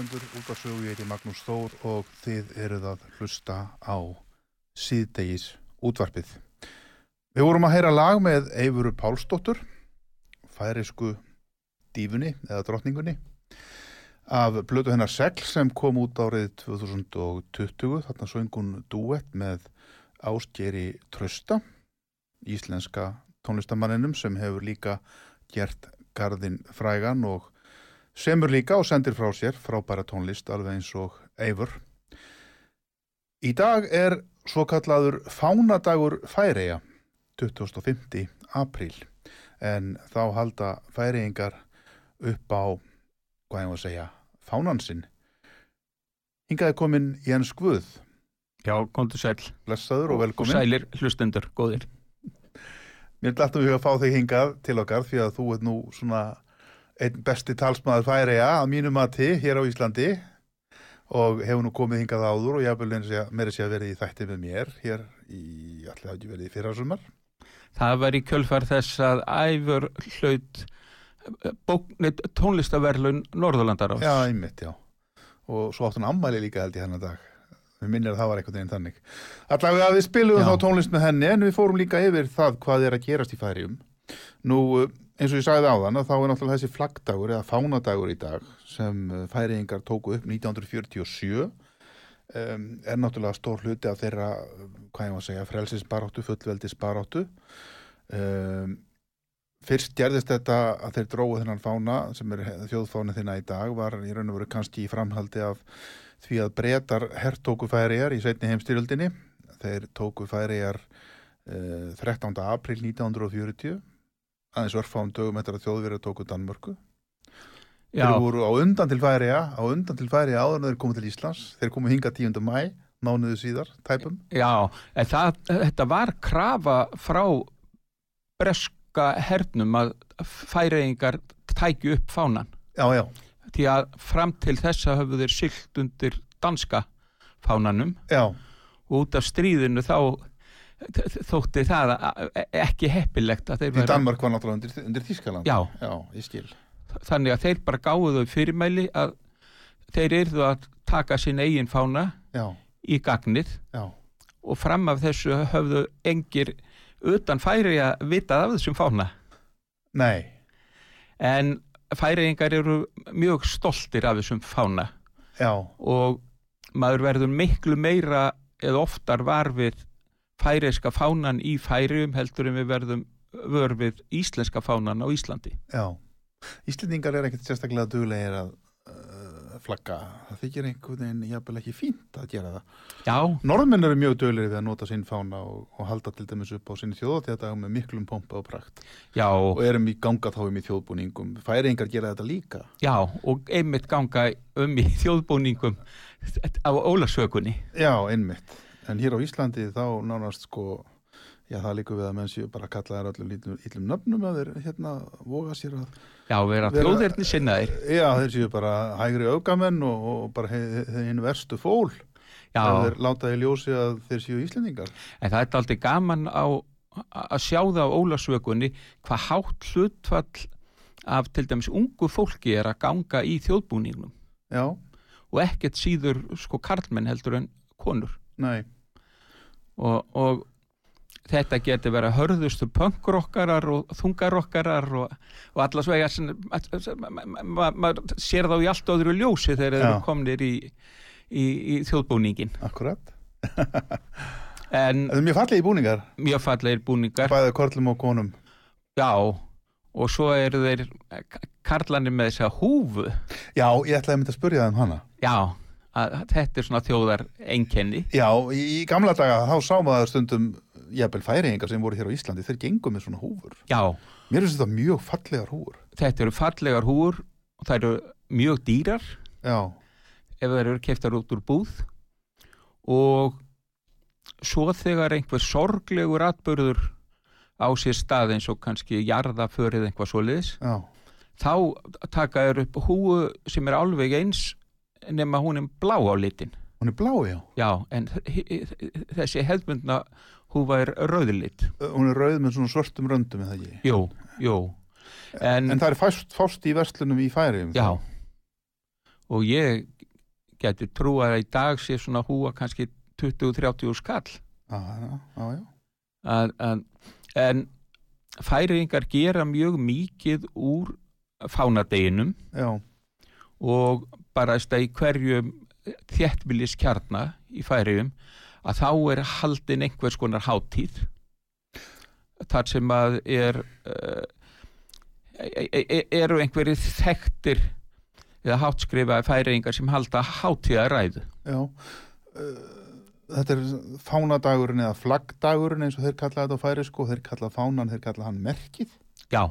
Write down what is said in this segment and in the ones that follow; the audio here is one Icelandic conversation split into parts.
Hlustendur út á sögu, ég heiti Magnús Þór og þið eruð að hlusta á síðdegis útvarpið. Við vorum að heyra lag með Eifuru Pálsdóttur, færisku dífunni eða drotningunni, af blödu hennar Segl sem kom út árið 2020, þarna söngun duett með Ástgeri Trösta, íslenska tónlistamanninum sem hefur líka gert Garðin Frægan og semur líka og sendir frá sér frábæra tónlist alveg eins og Eivur. Í dag er svo kallaður Fánadagur Færeja 25. apríl en þá halda færeingar upp á, hvað ég var að segja, fánansinn. Hingaði komin Jens Guð, Já, komdu sæl. blessaður og Og velkomin. sælir hlustendur, góðir. Mér er dætt um að fá þig hingað til okkar því að þú ert nú svona einn besti talsmaður færiða að mínu mati hér á Íslandi og hefur nú komið hingað áður og ég hafði meira sé að verið í þætti með mér hér í, allir hafa ekki verið í fyrrasumar. Það var í kjölfar þess að æfur hlaut bóknit tónlistaverlun Norðurlandar ás. Já, einmitt, já. Og svo áttu hann ammæli líka held ég hennar dag. Við minnir að það var einhvern veginn þannig. Allavega við spilum þá tónlist með henni en við fórum líka yfir það hvað er að gerast í færium. Nú, eins og ég sagði áðan að þá er náttúrulega þessi flaggdagur eða fánadagur í dag sem færiðingar tóku upp 1947 um, er náttúrulega stór hluti af þeirra, hvað ég að segja, frelsisbaráttu, fullveldisbaráttu. Um, fyrst gerðist þetta að þeir dróðu þennan fána sem er þjóðfáni þinna í dag var í raun og veru kannski í framhaldi af því að breytar herrtóku færiðar í setni heimstyrjöldinni. Þeir tóku færiðar uh, 13. april 1940 aðeins örfáum dögum eftir að þjóðverið tóku Danmörku. Já, Þeir voru á undan til færiða, á undan til færiða áður en þeir komu til Íslands. Þeir komu hinga 10. mæ, mánuðu síðar, tæpum. já, það, þetta var krafa frá breska hernum að færiðingar tækju upp fánan. Já, já, Því að fram til þessa höfðu þeir sylt undir danska fánanum já, og út af stríðinu þá þótti það a- ekki heppilegt að þeir því væru- Danmark var náttúrulega undir, undir Þískaland. Já. Já, ég skil. þannig að þeir bara gáðu þau fyrirmæli að þeir yrðu að taka sín eigin fána Já, í gagnið já, og fram af þessu höfðu engir utan færi að vitað af þessum fána nei, en færiðingar eru mjög stoltir af þessum fána já, og maður verður miklu meira eða oftar var við færiðska fánan í færiðum heldur en við verðum vör við íslenska fánan á Íslandi já. Íslendingar er ekkert sérstaklega duglegir að uh, flagga. Það þykir einhvern veginn jafnvel ekki fínt að gera það. Já, Norðmenn eru mjög duglegir við að nota sinn fána og, og halda til dæmis upp á sinni þjóðatíðadag með miklum pompa og prakt. já Og erum í ganga þá um í þjóðbúningum. Færingar gera þetta líka. Já, og einmitt ganga um í þjóðbúningum á ólasökunni. Já, einmitt. En hér á Íslandi þá nánast sko, já það líkur við að menn séu bara kalla þær öllum lítlum, ítlum nöfnum að þeir hérna voga sér að, Já, vera þjóðirni sinnaðir. já þeir séu bara hægri öfgamenn og, og bara hinn verstu fól. Já, þeir láta í ljósi að þeir séu Íslendingar. en það er aldrei gaman á að sjá það á ólasökunni hvað hátt hlutfall af til dæmis ungu fólki er að ganga í þjóðbúningnum Já, og ekkert síður sko karlmenn heldur en konur nei, og, og þetta getur verið hörðustu pönkrokkarar og þungarokkarar og, og allas vega maður ma, ma, sér þá í allt öðru ljósi þegar þeir eru komnir í, í, í þjóðbúningin akkurat. en Það er mjög fallegi búningar, mjög fallegir búningar bæði korlum og konum. já og svo eru þeir karlanir með þessa húfu Já, ég ætlaði að mynda að spurja það um hana. já, að, þetta er svona þjóðar einkenni Já, í, gamla daga þá sá maður stundum jafnvel færiðingar sem voru hér á Íslandi, þeir gengum með svona húfur. já, Mér finnst þetta mjög fallegar húfur. þetta eru fallegar húfur og það eru mjög dýrar. Já, ef þær eru keftar út úr búð. Og svo þegar einhver sorglegur atbörður á sér stað eins og kannski jarðaförið eitthvað svoleiðis já, þá taka þær upp húu sem er alveg eins nema hún er blá á litin. Hún er blá, já. já, en þessi hefðbundna húfa er rauðlit. Hún er rauð með svona svörtum röndum, eða ekki. jú, jú. En, En það er fást, fást í verslunum í færiðum. já. og ég geti trú að í dag sé svona húa kannski 20-30 skall. Já, já, já, en færingar gera mjög mikið úr fánadeginum. Já, og bara þess að í hverjum þéttbilis kjarna í færiðum að þá er haldin einhvers konar hátíð þar sem að er uh, eru einhverjir þekktir eða hátskrifaði færingar sem halda hátíðaræðu já. Uh, Þetta er fánadagurinn eða flaggdagurinn eins og þeir kalla þetta á færi sko, þeir kalla fánan, þeir kalla hann merkið. já,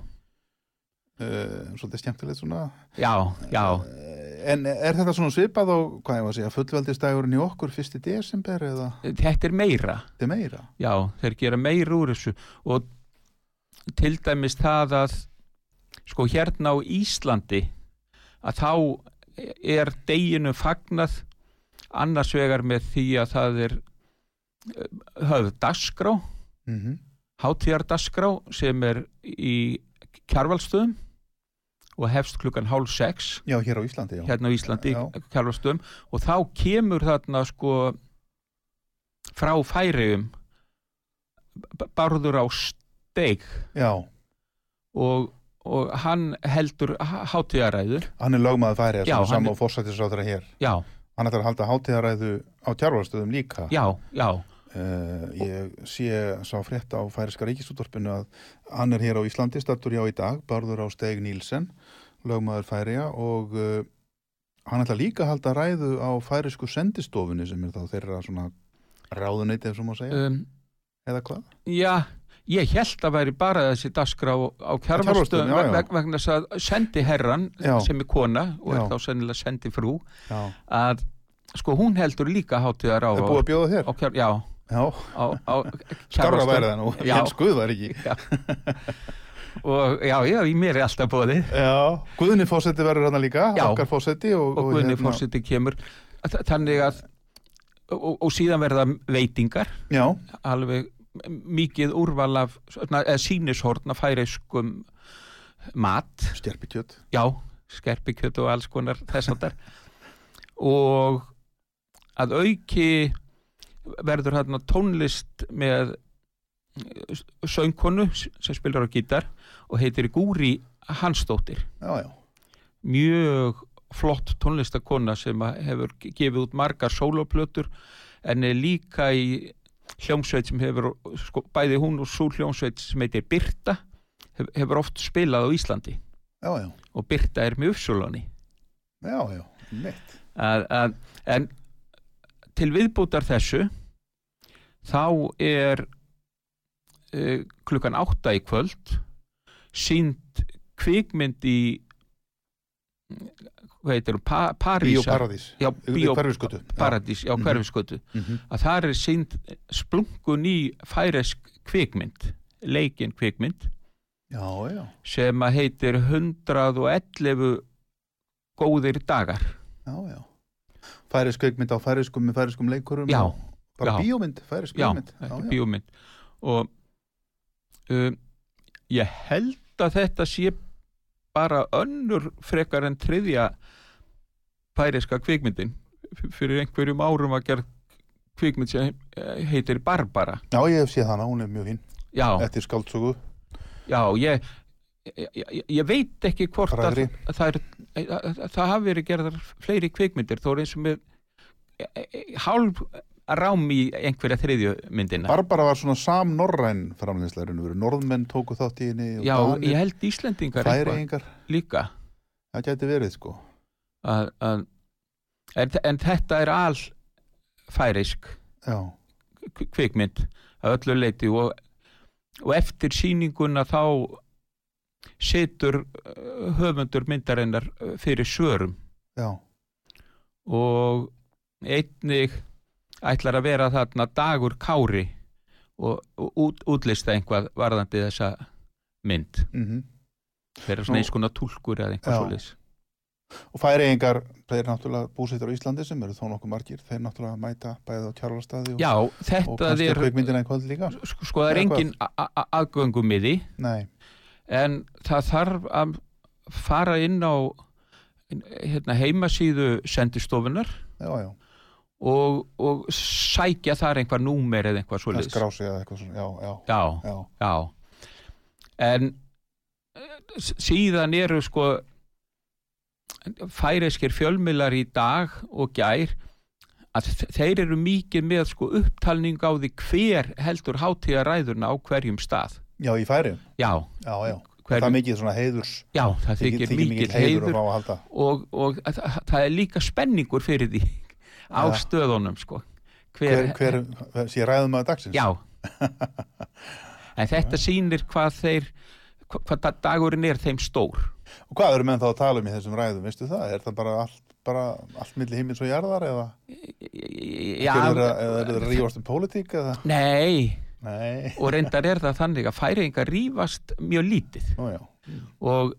Uh, svolítið skemmtilegt svona. já, já Uh, En er þetta svona svipað og, hvað ég var að segja, fullveldistægurinn í okkur fyrsti desember eða Þetta er meira. þetta er meira? Já, þeir gera meira úr þessu og til dæmis það að sko hérna á Íslandi að þá er deginu fagnað annars vegar með því að það er eh, höfð dasgrá, Mm hátíðardasgrá sem er í kjarvalstöðum og hefst klukkan hálf sex. Já, hér á Íslandi, já. hérna á Íslandi kjarvalstöðum og þá kemur þarna sko frá færiðum barður á steig. Já, og, og hann heldur hátíðaræðu. Hann er lögmaður færi Já, sem saman fórsættisráður hér. já, Hann ætlar að halda hátíðaræðu á tjárvarstöðum líka. já, já, Uh, ég sé sá frétt á færiska ríkisúttorpinu að hann er hér á Íslandi, stattur já í dag, barður á Steg Nílsen, lögmaður færiða og uh, hann ætlar líka að halda ræðu á færisku sendistofunni sem er þá þeirra svona ráðuneyti ef svo má segja, um, eða hvað? já ég held að væri bara þessi dagskrá á já, já. veg, vegna þess að sendi herran Já. sem er kona og Já. er þá sennilega sendi frú Já, að sko hún heldur líka hátíðar á, á, á, á skarra Kjarvalsstöðum. væri það nú, Já. Jens Guðvar ekki. og já, já, í mér er alltaf bóðið Já, Guðni fósetti verður hann líka, Já. okkar fósetti og, og Guðni hérna- fórseti kemur Þa- þannig að og, og síðan verða veitingar Já, alveg mikið úrval af af færeiskum mat stjerpikjöt. já, skerpikjöt og alls konar þess áttar og að auki verður hérna tónlist með eh, söngkonu sem spilar á gítar og heitir Gúri Hansdóttir. Já, já, mjög flott tónlistakona sem hefur gefið út margar sóloplötur en er líka í hljómsveit sem hefur sko, bæði hún og svo hljómsveit sem heitir Birta hef, hefur oft spilað á Íslandi. Já, og Birta er með uppsölunni. Já, já, mitt. en til viðbútar þessu þá er uh, klukkan átta í kvöld sínd kvikmynd í hvað heitir pa, Parísa Bíóparadís. já, hverfiskötu Mhm. að það er sínd splungun í færesk kvikmynd leikin kvikmynd. Já, já, sem að heitir 111 góðir dagar. Já, já. Færisk kveikmynd á færiskum með færiskum leikurum. Já, og Bara já. bíómynd, færisk já, kveikmynd. þetta er bíómynd. Og um, ég held að þetta sé bara önnur frekar en þriðja færiska kvikmyndin. Fyrir einhverjum árum að gera kvikmynd sem heitir Barbara. Já, ég hef séð hana, hún er mjög já, Eftir skáldsögu. já, ég ég, ég, veit ekki hvort að, að það, er, að, að það hafi verið gerðar fleiri kvikmyndir þó er eins og með e, e, hálf rám í einhverja þriðju myndina. Barbara var svona samnorræn framleyslarinn veru. Norðmenn tóku þátt í henni Já, Danir, ég held Íslendingar eitthvað líka. Það gæti verið, sko. að, að, en, en þetta er all færisk kvikmynd að öllu leiti og, og eftir sýninguna þá situr uh, höfundur myndarinnar uh, fyrir svörum. Já, og einnig ætlar að vera þarna dagur kári og, og út, útlista einhvað varðandi þessa mynd. Mhm. þeirra Nú- svona eins konar túlkur eða einhvað svoleiðis. Og færeyingar, þeir náttúrulega búsettur á Íslandi sem eru þó nokkuð margir, þeir náttúrulega mæta bæðið á Kjarvalstaði og, og kannski er í kvöld líka. sko, sko það er engin aðgöngum miði Nei, en það þarf að fara inn á hérna, heimasíðu sendistofunar já, já, og, og sækja þar einhver númer eða einhvað það svoleiðis skrási eða eitthvað svona, já, já, já, já, en eh, síðan eru sko færeskir fjölmiðlar í dag og gær að þeir eru mikið með sko upptalning á því hver heldur hátíðaræðurna á hverjum stað. Já, í færiðum, já, já, já. Hver- Það er mikið svona heiðurs, já það þykir mikið heiður heiður og, og það, það er líka spenningur fyrir því á Ja. stöðunum sko. Hver, hver, sé ræðum að dagsins? já. En þetta sýnir hvað þeir hva- hvað da- dagurinn er þeim stór. Og hvað eru menn þá að tala um í þessum ræðum, veistu það? Er það bara allt bara allt milli heimins og jarðar eða? Já, eru þeir að, eða eru þeir að rífast um pólitík eða? nei, Nei, og reyndar er það þannig að færingar rífast mjög lítið. Já, og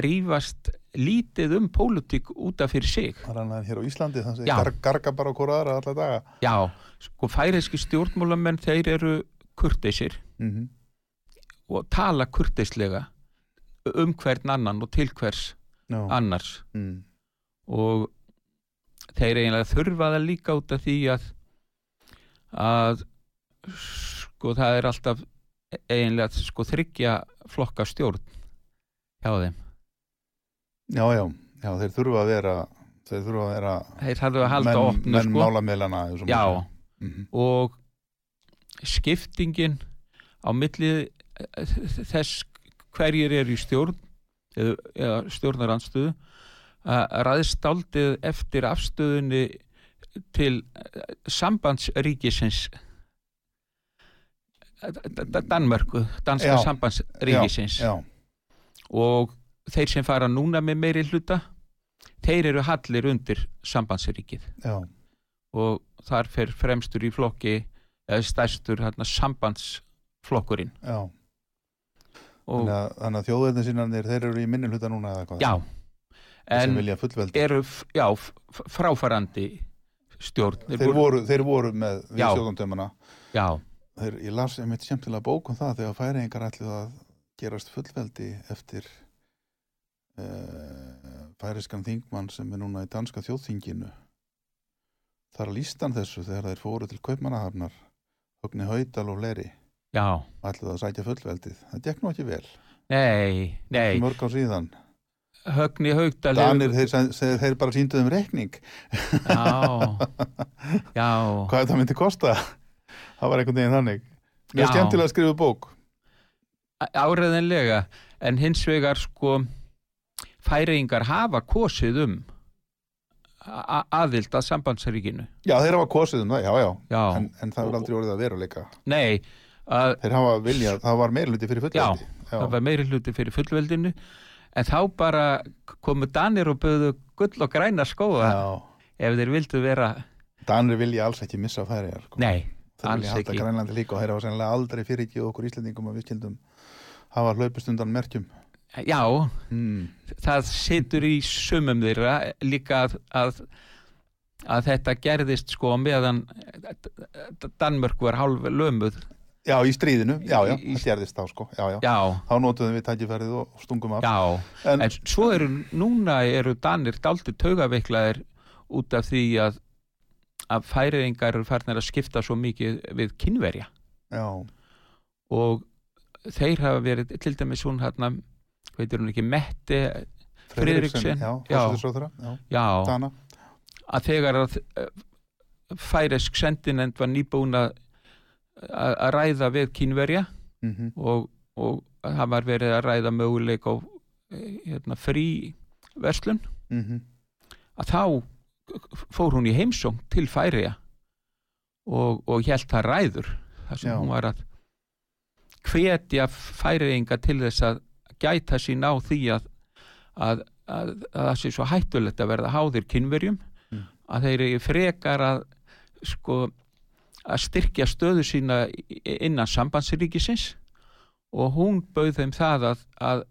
rífast lítið um pólitík út af fyrir sig. Það annað en hér á Íslandi þannig að gar, garga bara okkur aðra alla daga. já, sko færiski stjórnmálamenn þeir eru kurteisir Mm og tala kurteislega um hvern annan og til hvers Já, annars. Mm. og þeir eiginlega þurfa það líka út af því að að sko það er alltaf eiginlega sko þryggja flokka stjórn hjá þeim já, já, já, þeir þurfa að vera, þeir þurfa að vera þeir þarf að halda opnu menn sko. málamilana. já. Mm og skiptingin á milli eh, þess hverjir er í stjórn eða, eða stjórnarandstöðu að ræðst aldrei eftir afstöðunni til eh, sambandsríkisins. Eh, Danmörku, danska Já. sambandsríkisins. Já, og þeir sem fara núna með meiri hluta þeir eru hallir undir sambandsríkið já, og þar fer fremstur í flokki eða stærstur hérna, sambandsflokkurinn já. og Þannig að, þannig að þjóðverðin sínanir, þeir eru í minni hluta núna eða hvað? já, Þeir en eru já, fráfarandi stjórn Þeir voru, þeir voru með við Já. sjóðundumana. já, Þeir, ég las einmitt skemmtilega bók um það þegar færingar ætluð að gerast fullveldi eftir færiskan þingmann sem er núna í danska þjóðþinginu. Þar líst hann þessu þegar þeir fóru til Kaupmannahafnar, Högni Haudal og fleiri, já, ætluð að sækja fullveldið. Það gekk nú ekki vel. nei, nei Mörg á síðan. Högni Haugdal Danir, þeir, þeir, þeir bara sínduð um reikning. já, já Hvað þetta myndi kosta? Það var einhvern veginn þannig. Mjög Já. skemmtilega að skrifa bók. áreðinlega en hins vegar sko færingar hafa kosið um a- aðild að sambandsríkinu Já, þeir hafa kosið um það, já, já. já, En, en það er aldrei orðið að veruleika. nei að Þeir hafa viljað, það var meirluti fyrir fullveldi. það var meiri hluti fyrir fullveldinu en þá bara komu Danir og böðu gull og græna skóa Já. ef þeir vildu vera Danir vilja alls ekki missa færiðar. Sko. nei, þeir alls vilja halda ekki grænlandi líka og þeir hafa sennilega aldrei fyrirgið okkur Íslendingum að við skildum hafa hlaupist undan merkjum. Já, Mm. það situr í sumum þeirra líka að, að að þetta gerðist sko meðan Danmörk var hálf lömuð Já, í stríðinu, já, já, Í- það gerðist þá, sko. Já, já. já, Þá notuðum við tækifærið og stungum af. já En, en svo eru núna eru Danir daldi taugaveiklaðir út af því að að færiðingar farnir að skipta svo mikið við kynverja já, og þeir hafa verið til dæmis hún hérna veitur hún ekki já, Dana. að þegar að eh, færisk sendinend var nýbúin að ræða við kynverja Mm og, og það var verið að ræða möguleik á eh, hérna, frí verslun mhm. að þá fór hún í heimsóng til Færiða og, og hélt það ræður þar sem Já. hún var að hvetja Færiðinga til þess að gæta sín á því að, að, að, að það sé svo hættulegt að verða háðir kynverjum Mm. að þeir eru frekar að sko að styrkja stöðu sína innan sambandsríkisins og hún bauð þeim það að, að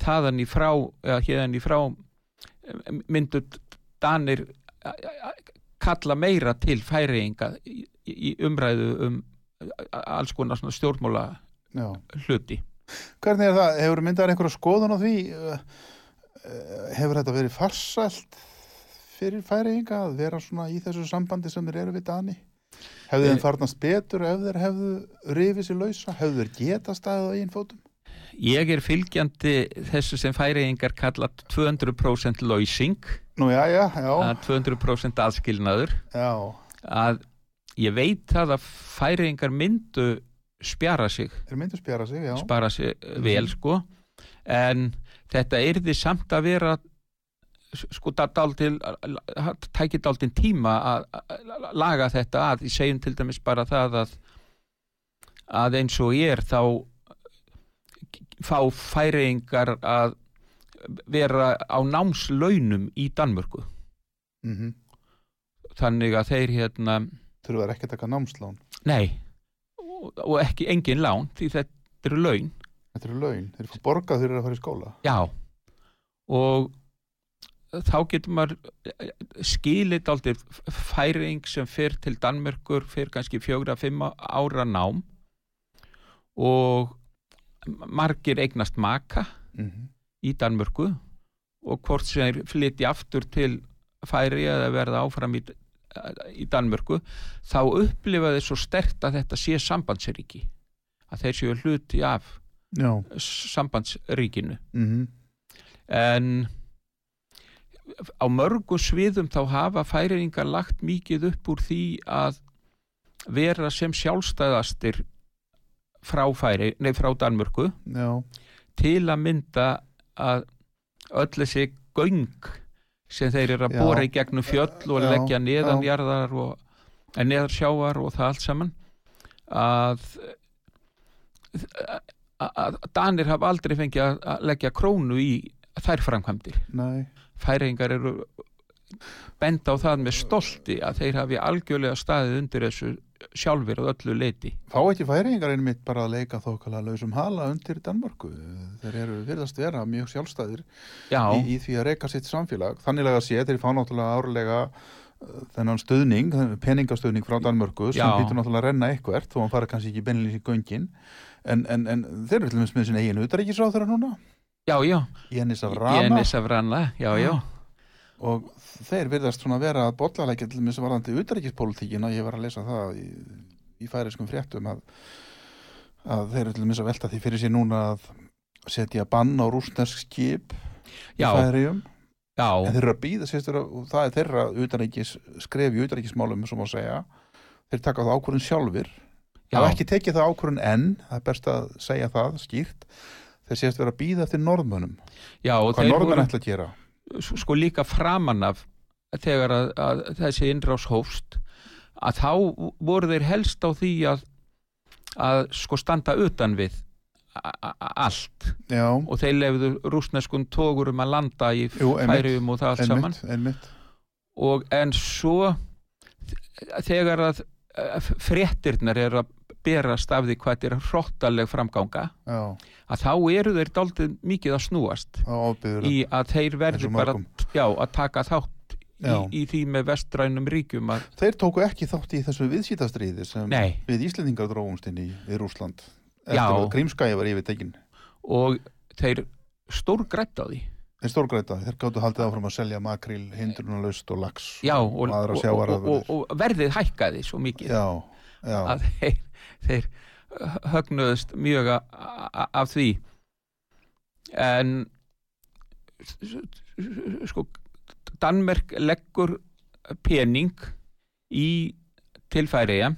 þaðan í frá eða hérðan í frá em, myndu Danir kalla meira til færiðinga í, í umræðu um alls konar stjórnmála Já. hluti. Hvernig er það? Hefur myndar einhverja skoðun á því? Uh, uh, Hefur þetta verið farsælt fyrir færiðinga að vera svona í þessu sambandi sem þeir eru við Dani? Hefðu þeim Eh. farnast betur ef þeir hefðu rifið sér lausa? Hefðu þeir geta staðið á einn fótum? Ég er fylgjandi þessu sem færiðingar kalla 200% lausing, Nú, já, já, já, að 200% aðskilnaður, já, að ég veit það að færiðingar myndu spjara sig. Þeir myndu spjara sig, já. spara sig vel sko. En þetta yrði samt að vera sko daldil tækir daldin tíma að laga þetta að. Ég segjum til dæmis bara það að að eins og ég er þá fá færiðingar að vera á námslaunum í Danmörku. Mm þannig að þeir hérna Þurfa ekki að taka námslán. nei og, ekki engin lán því þetta eru laun. Þetta eru laun. Þeir fá borgað fyrir að fara í skóla. já. Og þá getur maður skilit aldrei færing sem fyrir til Danmörkur fyrir kannski fjögra, fimm ára nám. Og margir eignast maka Mm í Danmörku. Og hvort sem þeir flytja aftur til færi eða verða áfram í, í Danmörku þá upplifa þeir svo stert að þetta sé sambandsríki að þeir séu hluti af Já. sambandsríkinu Mm en á mörgum sviðum þá hafa færingar lagt mikið upp úr því að vera sem sjálfstæðastir frá færi, nei frá Danmörku Já. til að mynda að öll þessi göng sem þeir eru að bóra í gegnum fjöll og Já, leggja neðan já. jarðar og en neðar sjávar og það allt saman. Að að Danir hafa aldrei fengið að- leggja krónu í þær framkvæmdir. Færingar eru benda á það með stolti að þeir hafi algjörlega staðið undir þessu sjálfur og öllu leiti Fá ekki færingar einmitt bara að leika þókala lausum hala undir Danmörku. Þeir eru virðast vera mjög sjálfstæðir já, í, í því að reyka sitt samfélag. Þannig að sé, þeir fá náttúrulega árlega uh, þennan stuðning, þennan peningastöðning frá Danmörku sem býtur náttúrulega að renna eitthvert þó hann fara kannski ekki beinlega í göngin. En, en, en þeir eru til dæmis með sinna eigin utaríkisráð þeirra núna, já, já. Jenis af Rama Jenis af Ranna, já, já og þeir virðast svona vera að bollalækja til dæmis varðandi utaríkispolítíkina, ég var að lesa það í, í færiskum fréttum að, að þeir eru til dæmis að velta því fyrir sér núna að setja bann á rúsnesk skip í færium já, En þeir eru að býða sérstur og það er þeirra utanríkis, skref í utanríkismálum sem má segja. Þeir taka það ákvörðun sjálfur. já, Það er ekki tekið það ákvörðun enn, það er best að segja það skýrt. Þeir sést vera að býða eftir norðmönnum. já og Hvað þeir norðmenn voru ætla að gera? Sko líka framan af þegar að, að þessi innrás hófst að þá voru þeir helst á því að að sko standa utan við allt. Já, og þeir lefðu rúsneskun tógurum að landa í færium og það allt saman. einmitt, og en svo þegar að fréttirnar er að berast af því hvað þetta er hróttaleg framganga Já, að þá eru þeir daldið mikið að snúast á ábyrður. í að þeir verður bara já, að taka þátt í, Já. í því með vestrænum ríkjum að, Þeir tóku ekki þátt í þessu viðsýtastríði sem nei, við Íslendingar drófumst inn í, í Rúsland. Já. Eftir að Grímskæja var yfirtekin. og þeir stórgrætt á því Þeir stórgræta, þeir gáttu haldið áfram að selja makril, hindrunarlaust og lax já, og, og, og, og verðið hækkaði svo mikið Já, já. að þeir, þeir högnuðust mjög af því. En sko Danmerk leggur pening í tilfæriða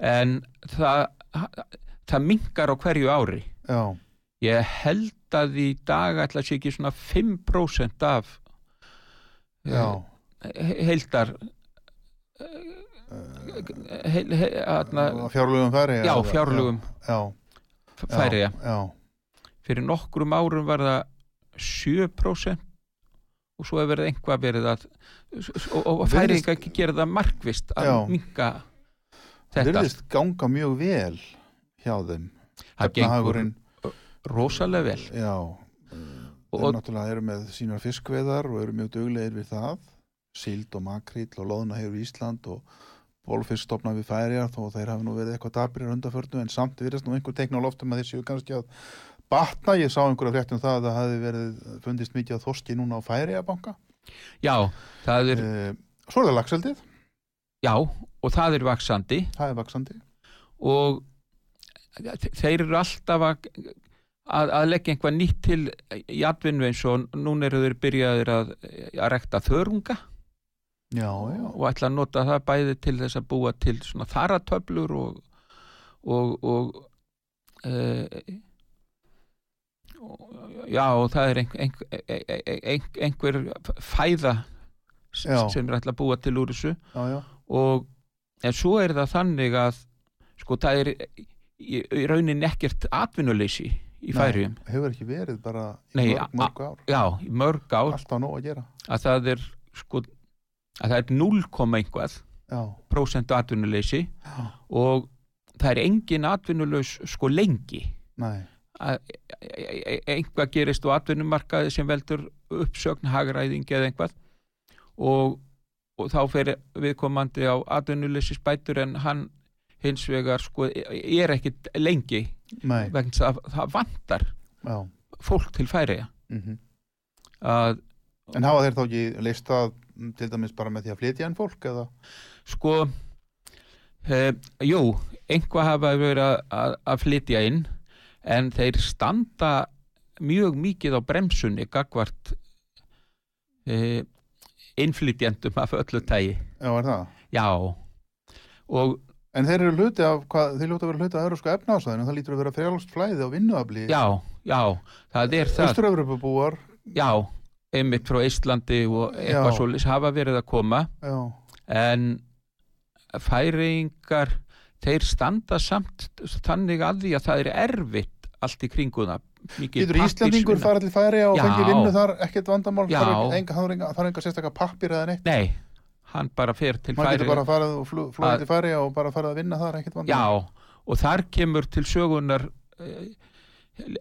en það það mingar á hverju ári. Já. ég held að í dag ætla sé ekki svona 5% af Já, he- heildar heil, heil, atna, fjárlugum færi já, fjárlugum já, fyrir nokkrum árum var það 7% og svo hefur verið einhvað verið að og, færinga ekki gera það markvist að Já. minka það þetta. Virðist ganga mjög vel hjá þeim. Það gengur rosalega vel. Já. Og- þeir náttúrulega eru með sínar fiskveðar og eru mjög duglegir við það. Síld og makríll og loðna hefur í Ísland og bólfiskstofna við færiar þó þeir hafi nú verið eitthvað dabrir undarförnu en samt virðist nú einhver teikn á loftum að þeir séu kannski að batna, ég sá einhverja frétt um það að það hafi verið fundist mikið að þorski núna á færiabanka já, það er, e, svo er það lagseldið, já, og það er vaksandi það er vaksandi og þeir eru alltaf að, að, að leggja einhvað nýtt til í atvinnu eins og núna eru þeir byrjaðir að, að rekta þörunga já, já, og ætla að nota það bæði til þess að búa til svona þaratöflur og og, og uh, já og það er einhver, einhver, einhver, fæða Já. sem er ætla að búa til úr þessu. Og en svo er það þannig að sko það er í, í raunin ekkert atvinnuleysi í færium, Nei, hefur ekki verið bara í Nei, mörg, mörg ár. já, í mörg ár. Alltaf nóg að gera. Að það er sko að það er 0, einhvað já, prósentu atvinnuleysi já, og það er engin atvinnulaus sko lengi. Nei, að e- e- einhvað gerist á atvinnumarkaði sem veldur uppsögn hagræðing eða einhvað og, og þá fer viðkomandi á atvinnuleysi spætur en hann hins vegar sko er ekkit lengi nei, vegna þess að það vantar já. fólk til færiða Mm að En hafa þeir þá ekki leist það mm, til dæmis bara með því að flytja en fólk eða? sko e, jú, einhvað hafa verið að, að, flytja inn en þeir standa mjög mikið á bremsunni gagvart e, innflytjendum af öllu tægi Já, er það? já og En þeir eru hluti af, hvað, þeir ljóta að vera hluti af európska efnaðsæðinu, það lítur að vera frjálst flæði á vinnuafli. já, já, það er það Östur-Európa-búar, já, einmitt frá Íslandi og eitthvað svoleiðis hafa verið að koma. Já, en færingar þeir standa samt þannig að því að það er erfitt allt í kringu það. Mikil Getur Íslandingur farið til færi og Já. fengið vinnu þar, ekkert vandamál, Já. þarf enga, sérstakka pappir eða neitt. Nei, hann bara fer til færi getur bara farið og flú- flúið Að- til færi og bara farið að vinna þar, ekkert vandamál. Já, og þar kemur til sögunar eh,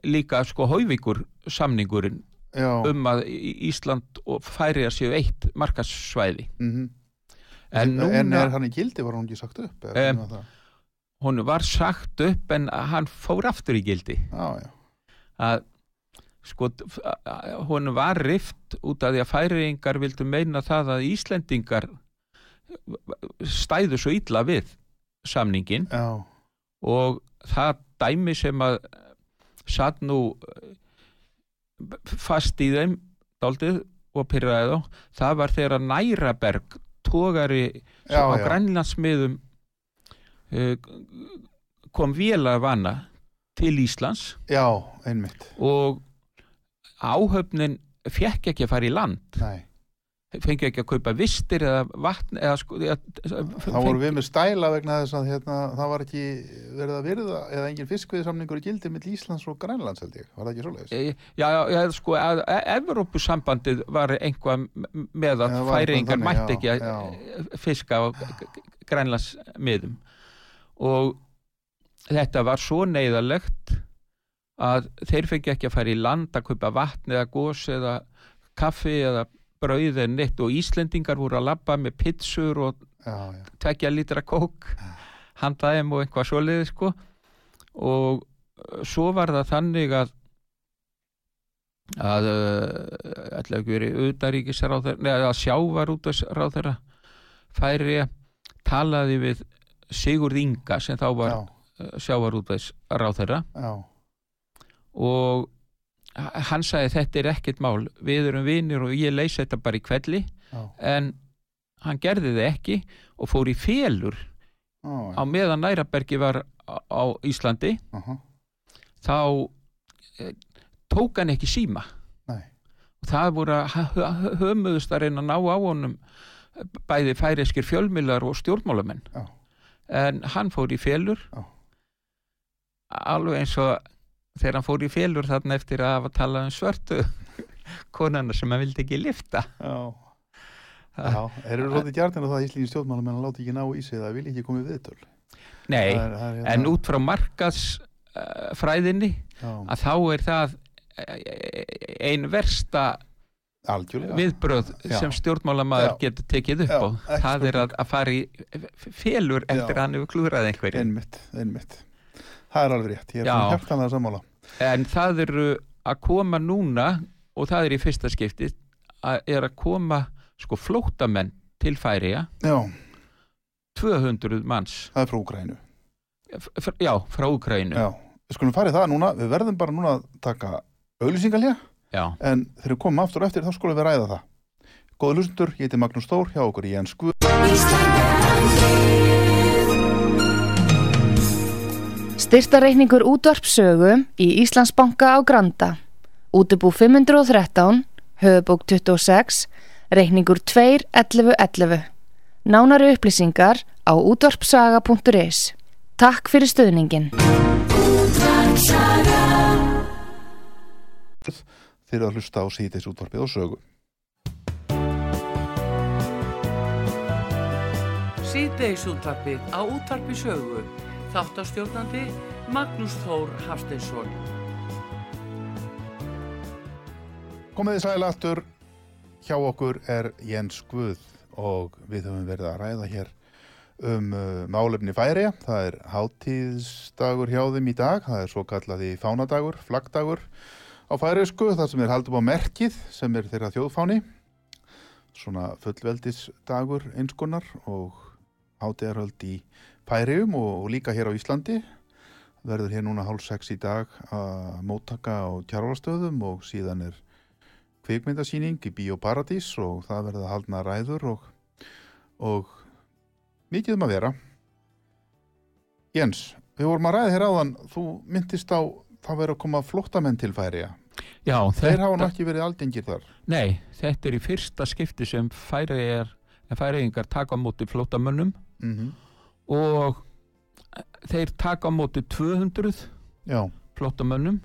líka sko Hauvíkur samningurinn Já, um að Ísland og færi að séu eitt markassvæði mhm. en núna en er hann í gildi, var hann ekki sagt upp? það? hún var sagt upp en hann fór aftur í gildi Já, já, að sko hún var rift út af því að færiðingar vildu meina það að Íslendingar stæðu svo illa við samningin já, og það dæmi sem að satt nú fast í þeim daldið og pyrraði þá. Það var þegar Næraberg tógari já, á grænlandsmiðum uh, kom vel að vana til Íslands. Já, einmitt, og áhöfnin fekk ekki að fara í land. Nei. Fengi ekki að kaupa vistir eða vatn eða sko eða, Það voru við með stæla vegna þess að hérna, það var ekki verið að virða eða engin fiskviðsamningur í gildi mitt Íslands og Grænlands held ég, var það ekki svoleiðis? E, Já, já, já, sko, að e- Evrópusambandið var einhvað með að Já, færingar mætti ekki að fiska á grænlandsmiðum. Og þetta var svo neyðalegt að þeir fengi ekki að fara í land að kaupa vatn eða gos eða kaffi eða brauð eða neitt og Íslendingar voru að labba með pitsur og Já, já, tvekja lítra kók handaðum og eitthvað svoleiði sko. Og uh, svo var það þannig að að uh, ætla ekki verið utaríkisráþur neða að sjávar út að ráþura færi talaði við Sigurð Inga sem þá var uh, sjávar út að ráþura já, og hann sagði þetta er ekkert mál. Við erum vinir og ég leysi þetta bara í kvelli já, en hann gerði það ekki og fór í félur já, á meðan Nærabergi var á, Íslandi. Aha, þá e, tók hann ekki síma. Nei, og það voru hömuðust að reyna að ná á honum bæði færiskir fjölmilar og stjórnmálamenn. En hann fór í félur alveg eins og þegar hann fór í félur þarna eftir að hafa talað um svörtu konana sem hann vildi ekki lifta já, já, eru svolítið gjartin að það íslíðin stjórnmálum en að láta ekki ná í sig það vil ekki komið viðtöl. Nei, Það er- það er hérna- en út frá markaðs uh, fræðinni Já, að þá er það eh, ein versta algjörlega. viðbröð sem stjórnmálamaður Já. getur tekið upp Já, á það er að, að fara í félur eftir Já. að hann hefur klúðrað einhverju Einmitt, einmitt. Það er alveg rétt, ég er Já. svona hjartanlega sammála. en það eru að koma núna og það er í fyrsta skipti að er að koma sko flótamenn til færiða Já, 200 manns. Það er frá f- já, frá Ukrænu Já, við skulum farið það núna, við verðum bara núna að taka auglýsingalja já, en þegar við komum aftur á eftir þá skulum við ræða það. Góða hlustundur, ég heiti Magnús Þór hjá okkur í Jens Guð. Styrtareikningur útvarpsögu í Íslandsbanka á Granda. Útubú 513, höfubók 26, reikningur 21111. Nánari upplýsingar á útvarpsaga.is. Takk fyrir stöðningin. Þeir að hlusta á síðdeis útvarpið og sögu. Síðdeis útvarpið á útvarpi sögu. Þáttastjórnandi Magnús Þór Hafsteinsson. Komiði sæl aftur, hjá okkur er Jens Guð og við höfum verið að ræða hér um uh, málefni færi. Það er hátíðsdagur hjá þeim í dag, það er svo kallaði fánadagur, flaggdagur á færiðsku, það sem er haldum á merkið sem er þeirra þjóðfáni, svona fullveldisdagur einskunnar og hátíðarhöld í færiðum og, og líka hér á Íslandi. Verður hér núna hálf sex í dag að móttaka á tjárvarstöðum og síðan er kvikmyndasýning í Bíóparadís og það verða haldna ræður og, og mikið um að vera. Jens, við vorum að ræða hér áðan, þú myndist á það verið að koma flottamenn til færiða. Já, Þeir hafa nú ekki verið aldengir þar. Nei, þetta er í fyrsta skipti sem færiðingar taka á móti flótamönnum Mm og þeir taka á móti 200 Já, flótamönnum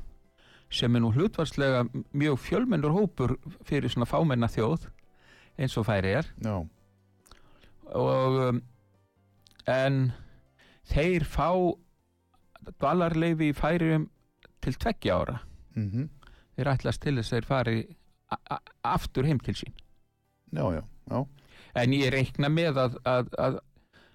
sem er nú hlutvarslega mjög fjölmennur hópur fyrir svona fámenna þjóð eins og færiðar já, og um, en þeir fá dvalarleifi í færiðum til tveggja ára. Mm þeir ætlast til þess að þeir fari aftur heim til sín. Já, já, já, en ég reikna með að, að, að,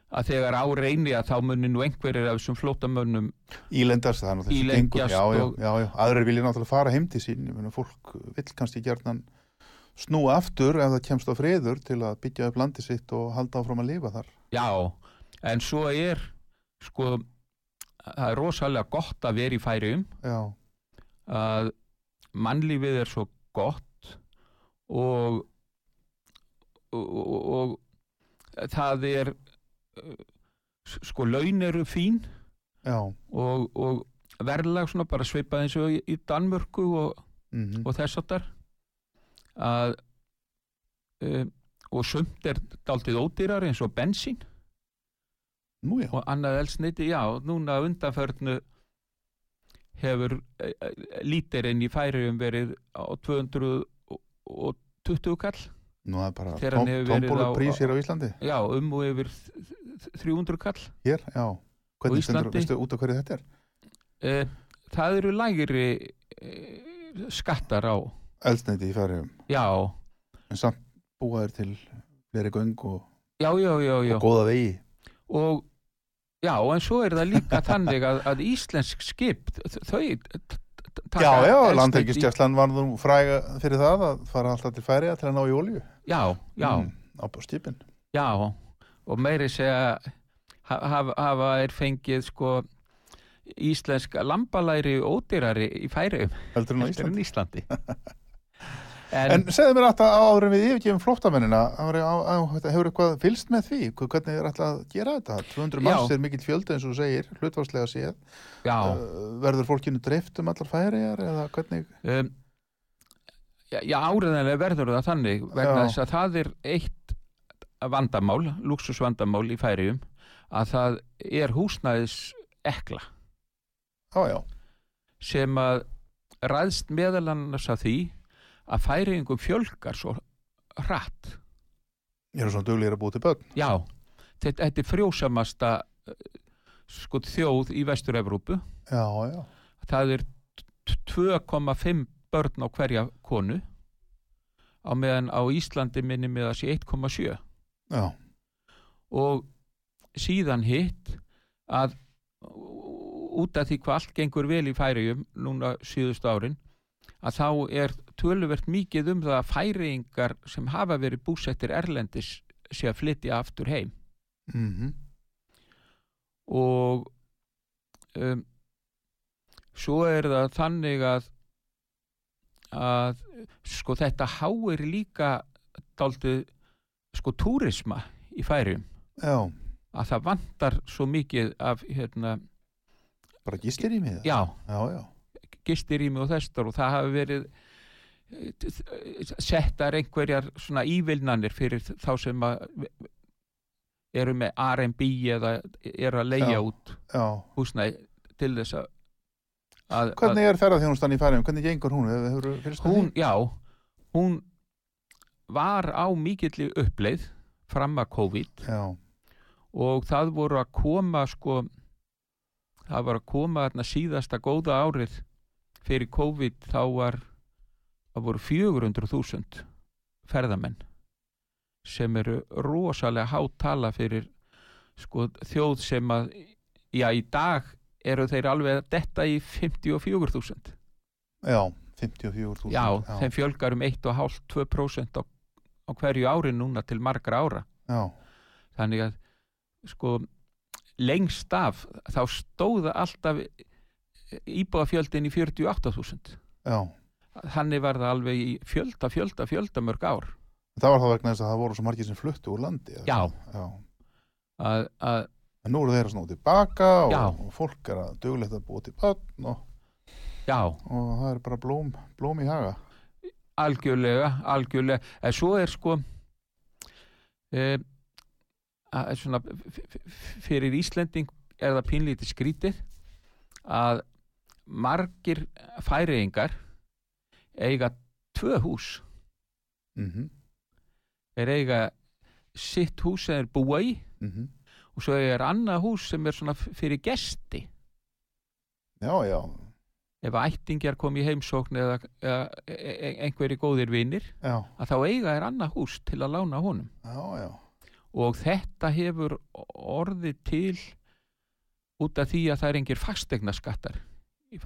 að þegar á reyni að þá muni nú einhverjir af þessum flótamönnum ílendast það er þessi Ílengjast. Já, já, já, aðrir vilja náttúrulega fara heim til sín. Ég meina, fólk vill kannski gjarnan snúa aftur ef það kemst á friður til að byggja upp landi sitt og halda áfram að lifa þar. já, en svo er sko það er rosalega gott að vera í færiðum Já, að mannlífið er svo gott og og, og, og það er sko laun eru fín og, og verðlag svona bara svipað eins og í, Danmörku og, mm og þess áttar að um, og sumt er dálítið ódýrar eins og bensín. Nú og annað elsneiti, já, núna undanförnu hefur e, e, lítirinn í færiðum verið á 220 kall nú það er bara Þegar hann tóm, hefur verið tómbólu á- á Íslandi. já, um og yfir þ- þ- 300 kall Hér, já. Hvernig stendur, veistu út af hverju þetta er? e, það eru lægri e, skattar á Eldsneiti í færiðum. já, En samt búa þér til fleiri göng og, já, já, já, já. og góða vegi. og já, en svo er það líka þannig að, að íslensk skip þau taka Já, já, landhelgistjastlan var nú fræga fyrir það að fara alltaf til færiða til að ná í olju. já, já, Mm, á skipin. já og meiri segja ha- hafa, hafa er fengið sko íslensk lambalæri ódýrari í á heldur en Íslandi. En, En segðu mér alltaf áður en við yfirgefum flóttamennina, hefur eitthvað fylst með því, hvernig er alltaf að gera þetta? 200 manns er mikill fjöldi eins og þú segir, hlutvarslega séð. Uh, verður fólkinu dreift um allar færiðar eða hvernig? um, já, já áriðanlega verður það þannig vegna Já. þess að það er eitt vandamál, luxusvandamál í færiðum að það er húsnæðis ekla Já, já, sem að ræðst meðal annars að því að færiðingum fjölgar svo hratt ég er svona duglegir að búa til börn. Já, þetta, þetta er frjósamasta eh, sko, þjóð í Vestur-Evrópu. Já, já, Það er t- 2,5 börn á hverja konu á meðan á Íslandi minni með að sé 1,7 já, og síðan hitt að út af því hvað allt gengur vel í færiðum núna síðustu árin að þá er töluvert mikið um það að færiðingar sem hafa verið búsettir erlendis sé að flytja aftur heim. Mhm, og um, svo er það þannig að að sko þetta háir líka dálítið sko túrisma í færium já, að það vantar svo mikið af hérna, bara gistir í mig. já, Já, já, gistirými og þessar og það hafi verið eh, settar einhverjar svona ívilnanir fyrir þá sem að eru með R&B eða eru að leigja Já. út já. húsnæði til þess að, Hvernig er ferðarþjónustan í færiðum? Hvernig gengur hún? Hún, já hún var á mikilli uppleið fram að COVID? Já, og það voru að koma sko það var að koma þarna síðasta góða árið fyrir COVID þá var það voru 400.000 ferðamenn sem eru rosalega hátala fyrir sko þjóð sem að já í dag eru þeir alveg að detta í 54.000 Já, 54.000 já, þeim fjölgar um 1,5-2% á, á hverju ári núna til margra ára. Já, þannig að sko lengst af þá stóða alltaf íbúðafjöldin í 48.000 já. Þannig var það alveg í fjölda, fjölda, fjölda mörg ár. Það var þá vegna þess að það voru svo margir sem fluttu úr landi Já. já. að, að En nú eru þeir að snúa tilbaka og, Já. og fólk er að duglegt að búa til börn og, já, og það er bara blóm, blóm í haga. Algjörlega algjörlega, en svo er sko e, að svona fyrir Íslending er það pínlítið skrítið að margir færiðingar eiga tvö hús. Mm er eiga sitt hús sem er búa í -hmm. og svo er annað hús sem er svona fyrir gesti. Já, já, ef ættingjar kom í heimsókn eða, eða e- e- einhverjir góðir vinir já, að þá eiga er annað hús til að lána honum. Já, já. Og þetta hefur orðið til út af því að það er engir fastegna skattar í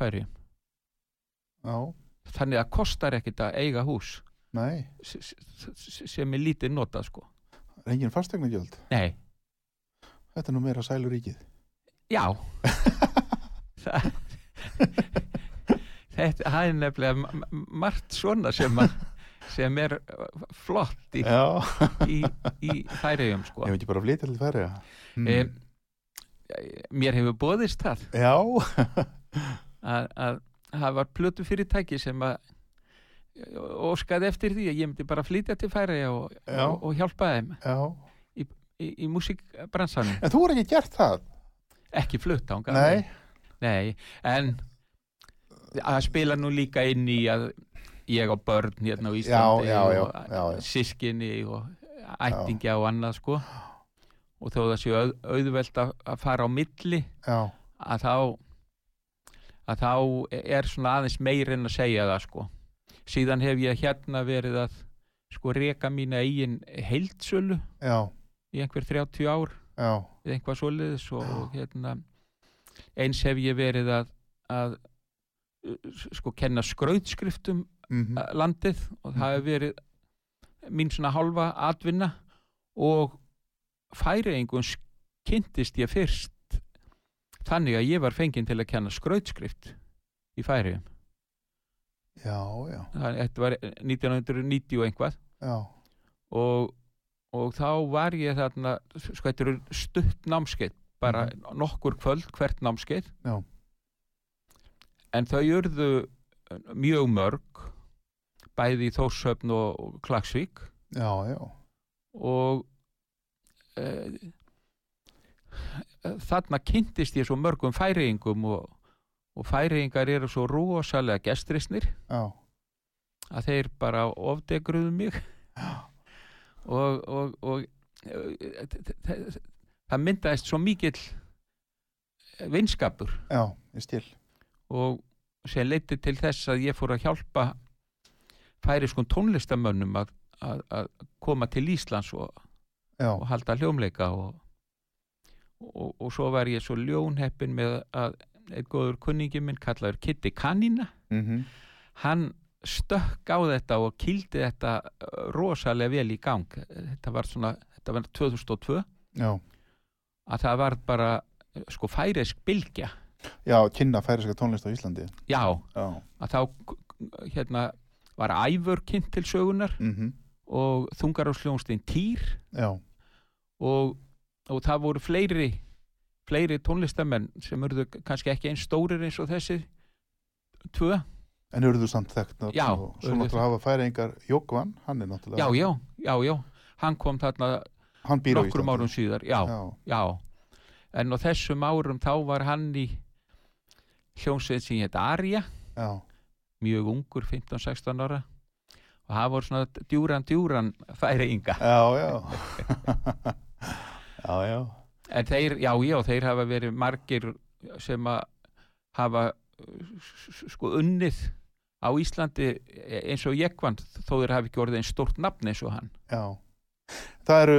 Já, þannig að kostar ekkit að eiga hús. Sem er lítið notað sko. Er engin fastegnagjöld nei, Þetta er nú meira sælur ríkið. Já. Það þetta er nefnilega ma- ma- margt svona sem, að, sem er flott í, í, í færiðum sko. Ég veit ekki bara að flytja til færi mm. e, mér hefur bóðist það. Já, að, að það var plötu fyrirtæki sem að óskaði eftir því að ég myndi bara flytja til færi og, og, og hjálpa þeim já. í, í músikbransanum. En þú er ekki gert það? ekki flutt ánga Nei, Nei, en að spila nú líka inn í að ég á börn hérna á Íslandi já, já, og já, já. sískinni og ættingja og annað sko. Og þó það sé auð, auðvelt að, að fara á milli já, að þá að þá er svona aðeins meir en að segja það sko. Síðan hef ég hérna verið að sko reka mína eigin heildsölu já, í einhver 30 ár já. eða einhvað svoleiðis og, hérna eins hef ég verið að, að sko kenna skrautskriftum mm uh, landið og það hefur verið mín svona hálfa atvinna og færiðingun kynntist ég fyrst þannig að ég var fenginn til að kenna skrautskrift í færiðum Já, já, þetta var 1990 og einhvað já. Og, og þá var ég þarna sko þetta eru stutt námskeið bara nokkur kvöld hvert námskeið. Já. en þau urðu mjög mörg bæði í Þórshöfn og, og Klagsvík Já, já, og e, þarna kynntist ég svo mörgum færiðingum og, og færiðingar eru svo rosalega gestrisnir. Já. Að þeir bara ofdegruðu mig. Og, og, og eh, það myndaðist svo mikill vinskapur. Já, og sem leiti til þess að ég fór að hjálpa færiskun tónlistamönnum að, að, að koma til Íslands og halda hljómleika og, og, og svo var ég svo ljónheppin með að einn góður kunningi minn kallaður Kitty Kanina. Mm hann stökk á þetta og kýldi þetta uh, rosalega vel í gang. Þetta var svona, þetta var 2002 já. Að það var bara sko færisk bylgja. Já, kynna færiska tónlist á Íslandi. Já, Já, að þá hérna var æfur kynnt til sögunar mm og þungar á sljónstein Týr. Já, og, og það voru fleiri fleiri tónlistamenn sem urðu kannski ekki eins stórir eins og þessi tvö, en eru þú samt þekkt Já, og Svo náttúrulega hafa færingar Jókvan, hann er náttúrulega já, já, já, já. Hann kom þarna Hann býr á Íslandi. árum síðar já, Já, Já, en á þessum árum þá var hann í hljómsveit sem hétt Arja, já, mjög ungur, 15-16 ára. Og það voru svona djúran djúran færi ynga. já, já Já, já en þeir, já, já, þeir hafa verið margir sem að hafa sko unnið á Íslandi eins og ég vann þó þeir hafi ekki orðið einn stórt nafn eins og hann Já. Það eru,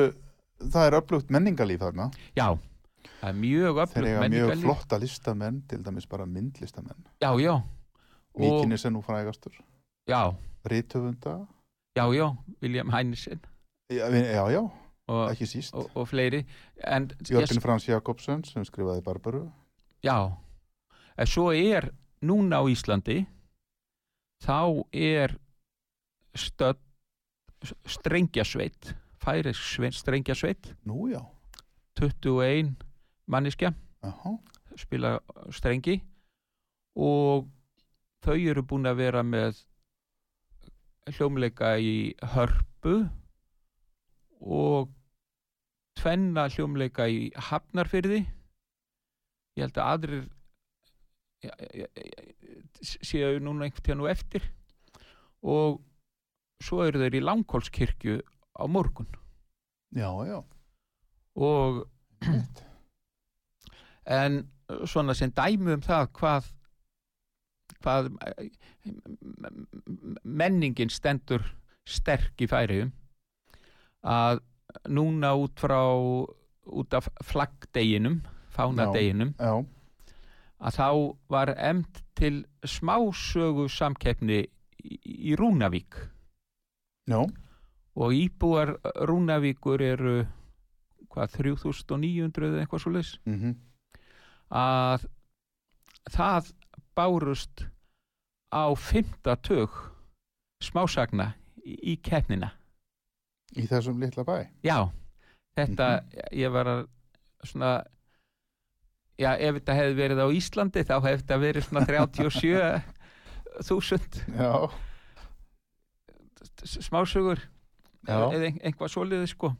það er öflugt menningalíf þarna. já, það er mjög Þeir öflugt eiga mjög menningarlíf. flotta listamenn, til dæmis bara myndlistamenn. já, já, Míkinni sem nú frægastur. já, Rítöfunda. já, já William Heinesen Já, já, já, og, ekki síst. og, og fleiri en Jörgen Frans Jakobsen sem skrifaði Barbaru. Já, en svo er núna á Íslandi þá er stödd strengjasveit færisk strengjasveit Nú já. 21 manniskja Aha. spila strengi og þau eru búin að vera með hljómleika í hörpu og tvenna hljómleika í hafnarfyrði ég held að aðrir ja, ja, ja, séu núna einhvern tíðan og eftir. Og svo eru þeir í langkólskirkju á morgun. Já, já. og en svona sem dæmi um það hvað hvað menningin stendur sterk í færiðum að núna út frá út af flaggdeginum fánadeginum að þá var emd til smásögu samkeppni í, Rúnavík. Já, og íbúar Rúnavíkur eru hvað 3900 eða eitthvað svo leys mhm, að það bárust á fymta tug smásagna í keppnina í þessum litla bæ. já, þetta ég var að svona já, ef þetta hefði verið á Íslandi þá hefði þetta verið svona 37 þúsund Já, smásögur Já. eða ein- eitthvað svoleiði sko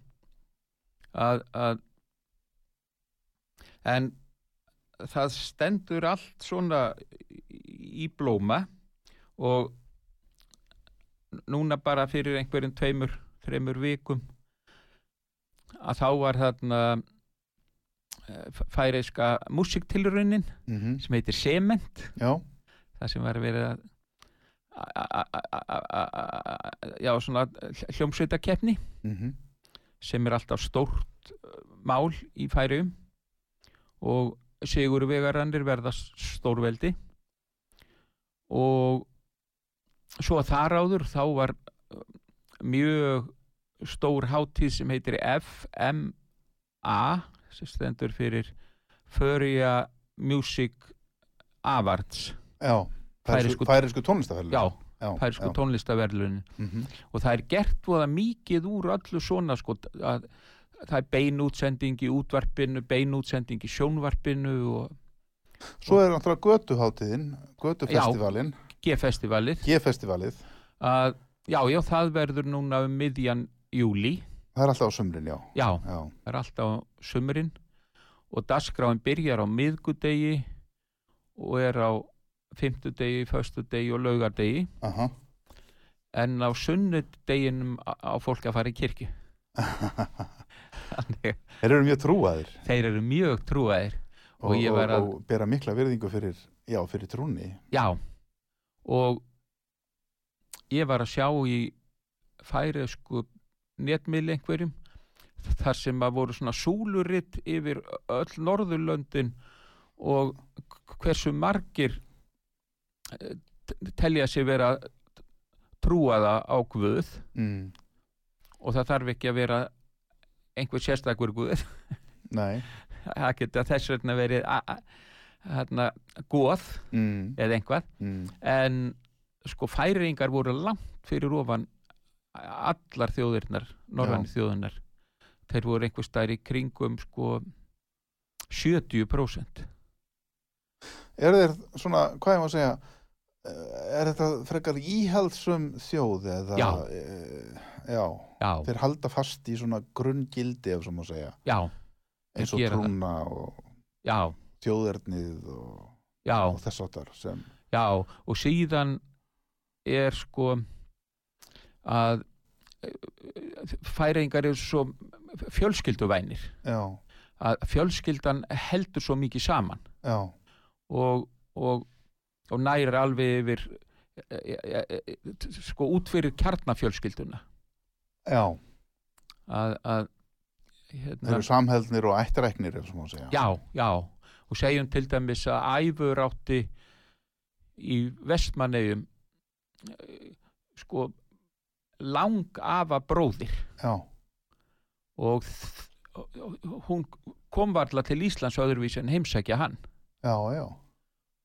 að, að en það stendur allt svona í blóma og núna bara fyrir einhverjum tveimur, þreimur vikum. Að þá var þarna eh, færeiska músiktilraunin mhm, sem heitir Sement. Já, það sem var verið að já, svona hljómsveitakeppni mhm, sem er alltaf stórt uh, mál í færium og Sigur Vegarannir verða stórveldi. Og svo þar áður þá var uh, mjög stór hátíð sem heitir FMA sem stendur fyrir Föria Music Awards já. Færisku, færisku tónlistafærlu. já, já, færisku já. tónlistaverlunin Mhm, og það er gert voða mikið úr öllu svona sko að það er beinútsending í útvarpinu beinútsending í sjónvarpinu og Svo er náttúrulega götuháttiðin, götufestivalin, G-festivalið G-festivalið. að já, já, það verður núna um miðjan júli Það er alltaf á sumrin, já. já, Já, það er alltaf á sumrin. Og dagskráin byrjar á miðgudegi og er á fimmtudegi, föstudegi og laugardegi. Aha. en á sunnudeginum á fólk að fara í kirkju. Þannig Þeir eru mjög trúaðir. Þeir eru mjög trúaðir. Og, Og og, að- og bera mikla virðingu fyrir, já, fyrir trúni. Já, og ég var að sjá í færiðsku netmiðli einhverjum þar sem að voru svona súluritt yfir öll Norðurlöndin og hversu margir eh, telja sig vera trúaða á Guð Mm. og það þarf ekki að vera einhver sérstakur Guð Nei. það geta þess vegna verið hérna, goð Mm. eða einhvað Mm. en sko færingar voru langt fyrir ofan allar þjóðirnar norðan þjóðirnar. Þeir voru einhver stær í kringum sko 70% Er þeir svona, hvað ég má segja, eh, er þetta frekar íhaldsum þjóð eða, Já. eh, já, já, þeir halda fast í svona grunngildi ef svo má segja, já, eins og trúna og þjóðernið og, og þess áttar sem, já og síðan er sko að færingar eru svo fjölskylduvænir. Já, að fjölskyldan heldur svo mikið saman. Og, og, og næri alveg yfir e, e, e, e, sko út fyrir kjarnafjölskylduna. Já, að, að þeir hérna, eru samheldnir og segja. já, já. Og segjum til dæmis að æfur átti í vestmannegjum sko lang afa bróðir. Já, og hún kom varla til Íslands öðruvísi en heimsækja hann. Já, já,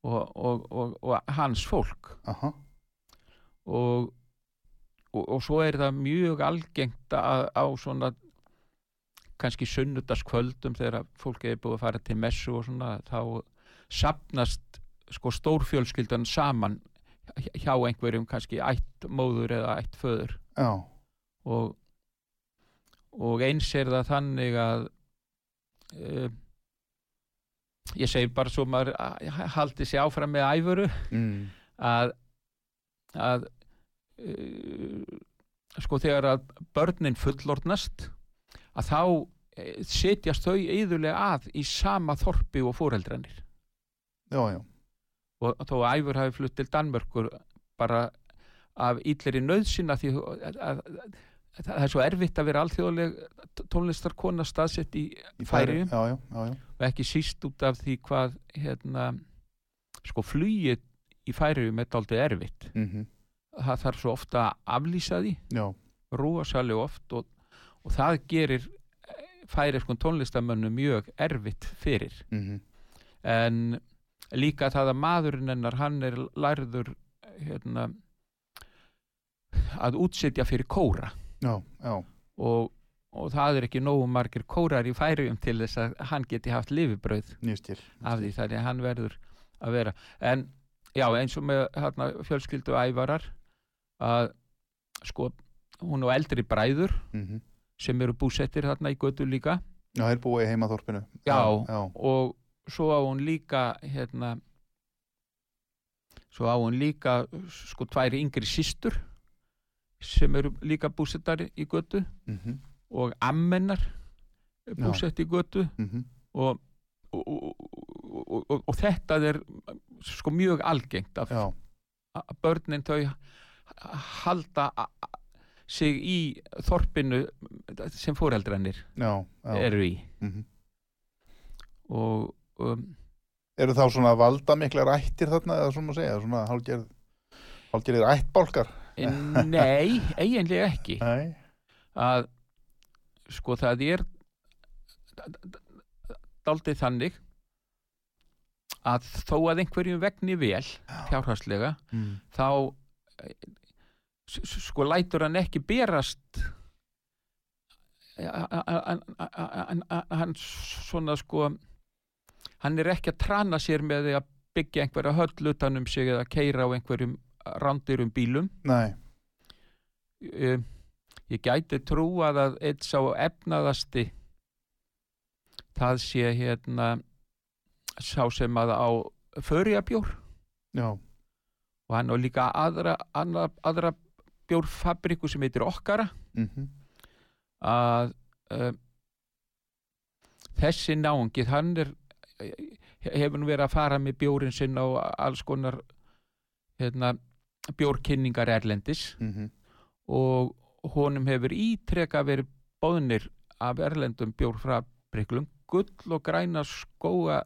og, og, og, og hans fólk. Og, og, og svo er það mjög algengt að, á svona kannski sunnudaskvöldum þegar fólk er búið að fara til messu og svona þá sapnast sko stórfjölskyldan saman hjá einhverjum kannski ætt móður eða ætt föður. Og, og eins er það þannig að uh, ég segi bara svo maður haldi sig áfram með æfuru mm, að, að uh, sko þegar að börnin fullornast að þá eh, setjast þau yðurlega að í sama þorpi og fóreldrarnir já, já, og þó að æfur hafi flutt til Danmörkur bara af ílleri nöðsina því að, að, að, að það er svo erfitt að vera alþjóðleg tónlistarkona staðsett í í Færeyjum. Já, já, já, já, og ekki síst út af því hvað hérna sko flugið í Færeyjum er daldið erfitt. Mhm, það þarf svo ofta að aflýsa því. Já, rúasalega oft og, og það gerir færiskun tónlistamönnum mjög erfitt fyrir. Mhm, en líka það að maðurinn hennar hann er lærður hérna, að útsetja fyrir kóra já, já, og, og það er ekki nógu margir kórar í færium til þess að hann geti haft lifibrauð nýst til. af því þannig að hann verður að vera en já eins og með hérna, fjölskyldu ævarar að sko hún og eldri bræður Mhm. sem eru búsettir þarna í götu líka Já, þeir búið í heimaþorpinu. Já. já, og svo á hún líka hérna svo á hún líka sko tværi yngri systur sem eru líka búsettar í götu mhm, og ammennar búsett í götu mhm, og, og, og, og, og, þetta er sko mjög algengt já, að börnin þau halda sig í þorpinu sem já. eru í. Mhm. og um, Eru þá svona valda miklar ættir þarna eða svona að segja, svona hálgerð, hálgerðir ættbálkar? nei, eiginlega ekki Nei, að sko það er daldið þannig að þó að einhverjum vegni vel fjárhagslega mm. þá eh, sko lætur hann ekki berast hann svona sko hann er ekki að trana sér með að byggja einhverja höll utan um sig eða keira á einhverjum rándirum bílum. Nei, um, ég gæti trúað að eitt sá efnaðasti það sé hérna sá sem að á förjabjór já, og hann á líka aðra, aðra, aðra bjórfabriku sem heitir Okkara. Mhm, að uh, þessi náungið hann er hefur nú verið að fara með bjórin sinn á alls konar hérna, bjórkynningar erlendis. Mhm, og honum hefur ítrekka verið bóðnir af erlendum bjórfabriklum gull og græna skóa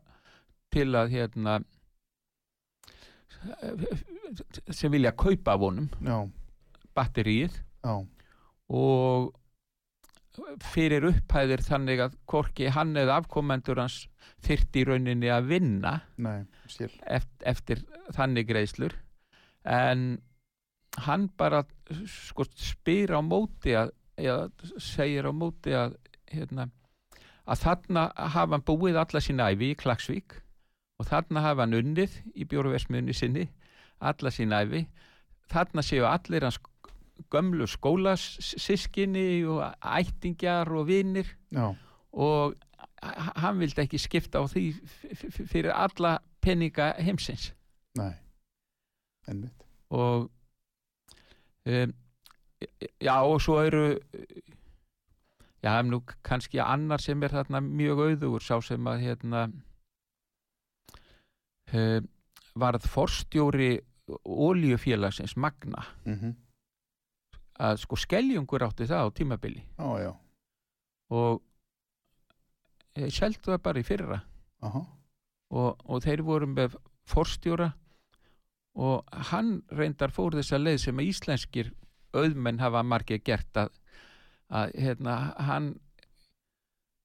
til að hérna sem vilja kaupa af honum. Já, batteríið. Já, og fyrir upphæðir þannig að hvorki hann eða afkomendur hans þyrti í rauninni að vinna nei, eftir, eftir þannig greiðslur. En hann bara sko spyr á móti að, eða segir á móti að hérna, að þarna hafa hann búið alla sína æfi í Klagsvík og þarna hafa hann unnið í bjóruversmiðunni sinni alla sína æfi þarna séu allir hans gömlu skólasískinni og ættingjar og vinir. Já, og hann vildi ekki skipta á því fyrir alla peninga heimsins. Nei, ennmitt, og um, já og svo eru já, nú kannski annar sem er þarna mjög auðugur, sá sem að hérna uh, varð forstjóri ólíufélagsins Magna. Mm að sko skeljungur átti það á tímabili. Já, já, og e, seldu það bara í fyrra. Aha, og, og þeir voru með forstjóra og hann reyndar fór þessa leið sem að íslenskir auðmenn hafa margir gert að, að hérna, hann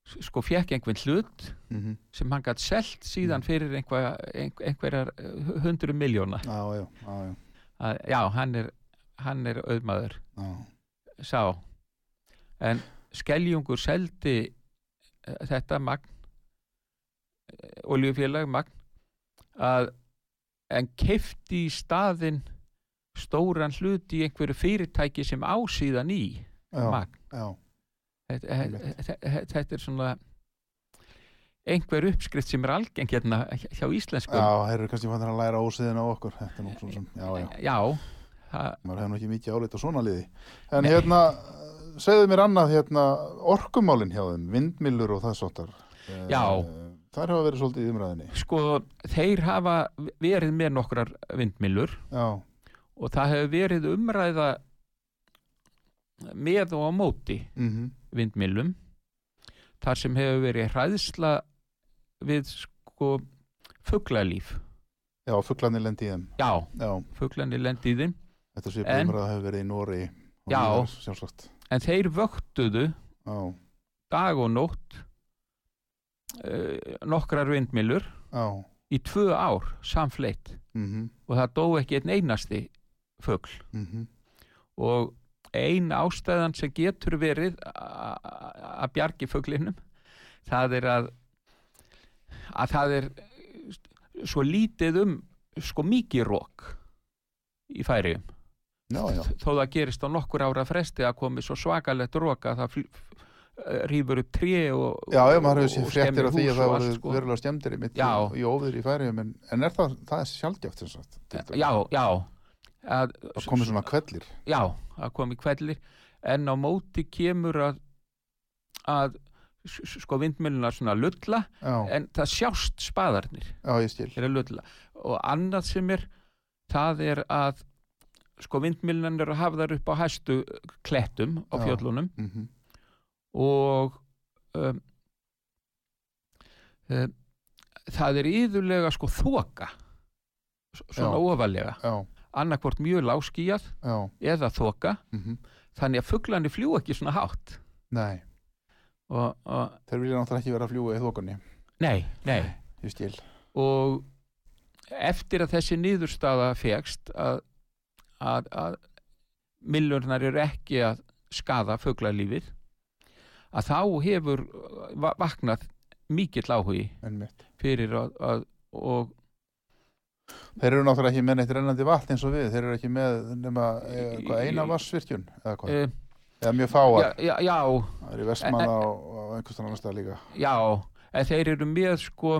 sko fekk einhvern hlut mhm, sem hann gætt selt síðan fyrir einhver, einhver, einhverjar hundru miljóna já, já, já, já, hann er, hann er auðmaður. Sá. En Skeljungur seldi eh, þetta magn oljufélag magn að en kefti í staðinn stóran hlut í einhverju fyrirtæki sem ásíðan í já, magn. já, þetta, Einmitt. þetta, þetta er svona einhver uppskrift sem er algeng hérna hjá íslensku já, þeir eru kannski fannir að læra ósiðin á okkur, þetta er nú svo sem, já, já, já maður nú ekki mikið álit á svona liði, en hérna, segðu mér annað, hérna, orkumálin hjá þeim, vindmillur og það Já. þær hafa verið svolítið í umræðinni, sko þeir hafa verið með nokkrar vindmillur já, og það hefur verið umræða með og á móti mhm, vindmillum þar sem hefur verið hræðsla við sko fuglalíf. Já, fuglarnir lendi í þeim, já, já, fuglanir lendi í þeim þetta sé En- umræða hefur verið í Nóri, Já. sjálfsagt, en þeir vöktuðu já, dag og nótt uh, nokkrar vindmillur já, í tvö ár samfleitt mhm, og það dó ekki einn einasti fugl. Mhm, og ein ástæðan sem getur verið að bjargi fuglinum það er að að það er svo lítið um sko mikið rók í færiðum já, já, þó það gerist á nokkur ára fresti að komi svo svakalegt rók að það eh, rýfur upp tré og, já, já, maður hefur séð og fréttir skemmir hús að það og voru sko. verulega skemmtir í í, óður í færiðum, en, en er það, það er dæmis. já, já. Að, það komið svona kvellir, já, að komi kvellir en á móti kemur að að sko vindmjölunar svona lulla en það sjást spaðarnir já, og annað sem er það er að sko vindmjölunar eru hafðar upp á hæstu klettum á fjöllunum. Mhm, og um, um, það er yðurlega sko þoka. Svona Já. ofalega. Annarkvort mjög láskíjað eða þoka. Mhm, þannig að fuglandi fljú ekki svona hátt. Nei, og, og þeir vilja náttúrulega ekki vera að fljúga í þokunni, nei, nei. Og eftir að þessi niðurstaða fegst að, að, að millurnar eru ekki að skada fuglalífið að þá hefur va- vaknað mikill áhugi fyrir að, að og Þeir eru náttúrulega ekki með neitt rennandi vatn eins og við, þeir eru ekki með nema eh, hvað, eina vassvirkjun, eða hvað, e, eða mjög fáar, já, já, það er í Vestmanna og, einhvers annar stað líka, já en þeir eru með sko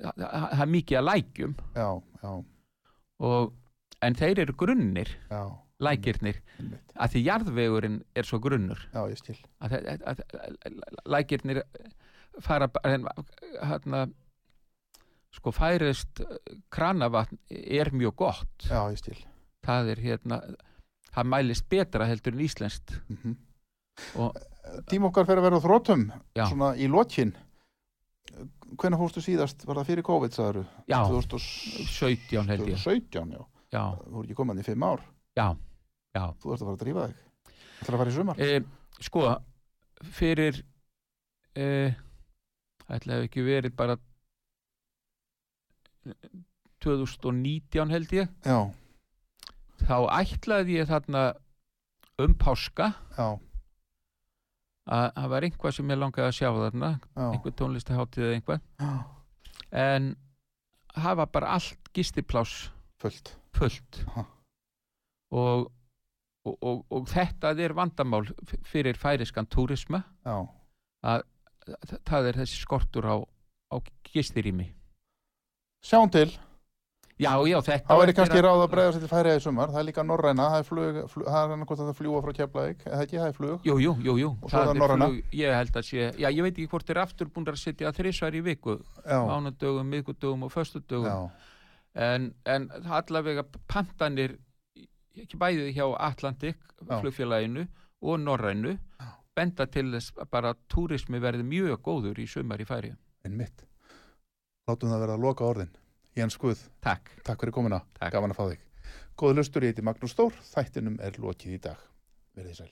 það er mikið að lækjum. Já, já, og, en þeir eru grunnir já, lækirnir einmitt, að því jarðvegurinn er svo grunnur. Já, ég skil, að, að, að, að lækirnir fara bara en, hérna, sko færist kranavatn er mjög gott. Já, ég skil, það er hérna það mælist betra heldur en íslenskt. Mhm. og Tím okkar fer að vera á þrótum, Já. svona í lokin, hvenær fórstu síðast, var það fyrir COVID, sagður já, 2017, 17 held ég. 2017, já, já, þú voru ekki komandi í fimm ár, já, já. Þú ert að fara að drífa þig, þú ætlar að fara í sumar, e, sko fyrir e, ætla hef ekki verið bara 2019 held ég. Já, þá ætlaði ég þarna um páska. Já, að það var einhvað sem ég langaði að sjá þarna já, einhver tónlistaháttið eða einhvað já, en það var bara allt gistipláss. Fullt, Aha. og, og, og, og þetta er vandamál fyrir færiskan túrisma. Já, það er þessi skortur á, á gistirými. Sjáum til, Já, já, þetta Það eftir kannski að- ráð að breyða sér til færiða í sumar, það er líka norræna, það er flug, flug það er annarkvæmt að það fljúa frá Keflavík, eða ekki, það er flug. Jú, jú, jú, jú. Og svo er það norræna. ég held að sé, já, ég veit ekki hvort þeir aftur búin að setja þrísvar í viku, Já, mánudögum, miðgudögum og föstudögum, já, en, en allavega pantanir, ekki bæðið hjá Atlantic Já. flugfélaginu og Norrænu, benda til þess að bara túrismi verði mjög góður í sumar í færi. einmitt. Látum það vera að loka orðin. Jens Guð, Takk. takk fyrir komuna, Takk. gaman að fá þig. Góða lustur, ég heiti Magnús Stór, þættinum er lokið í dag. Verðið sæl.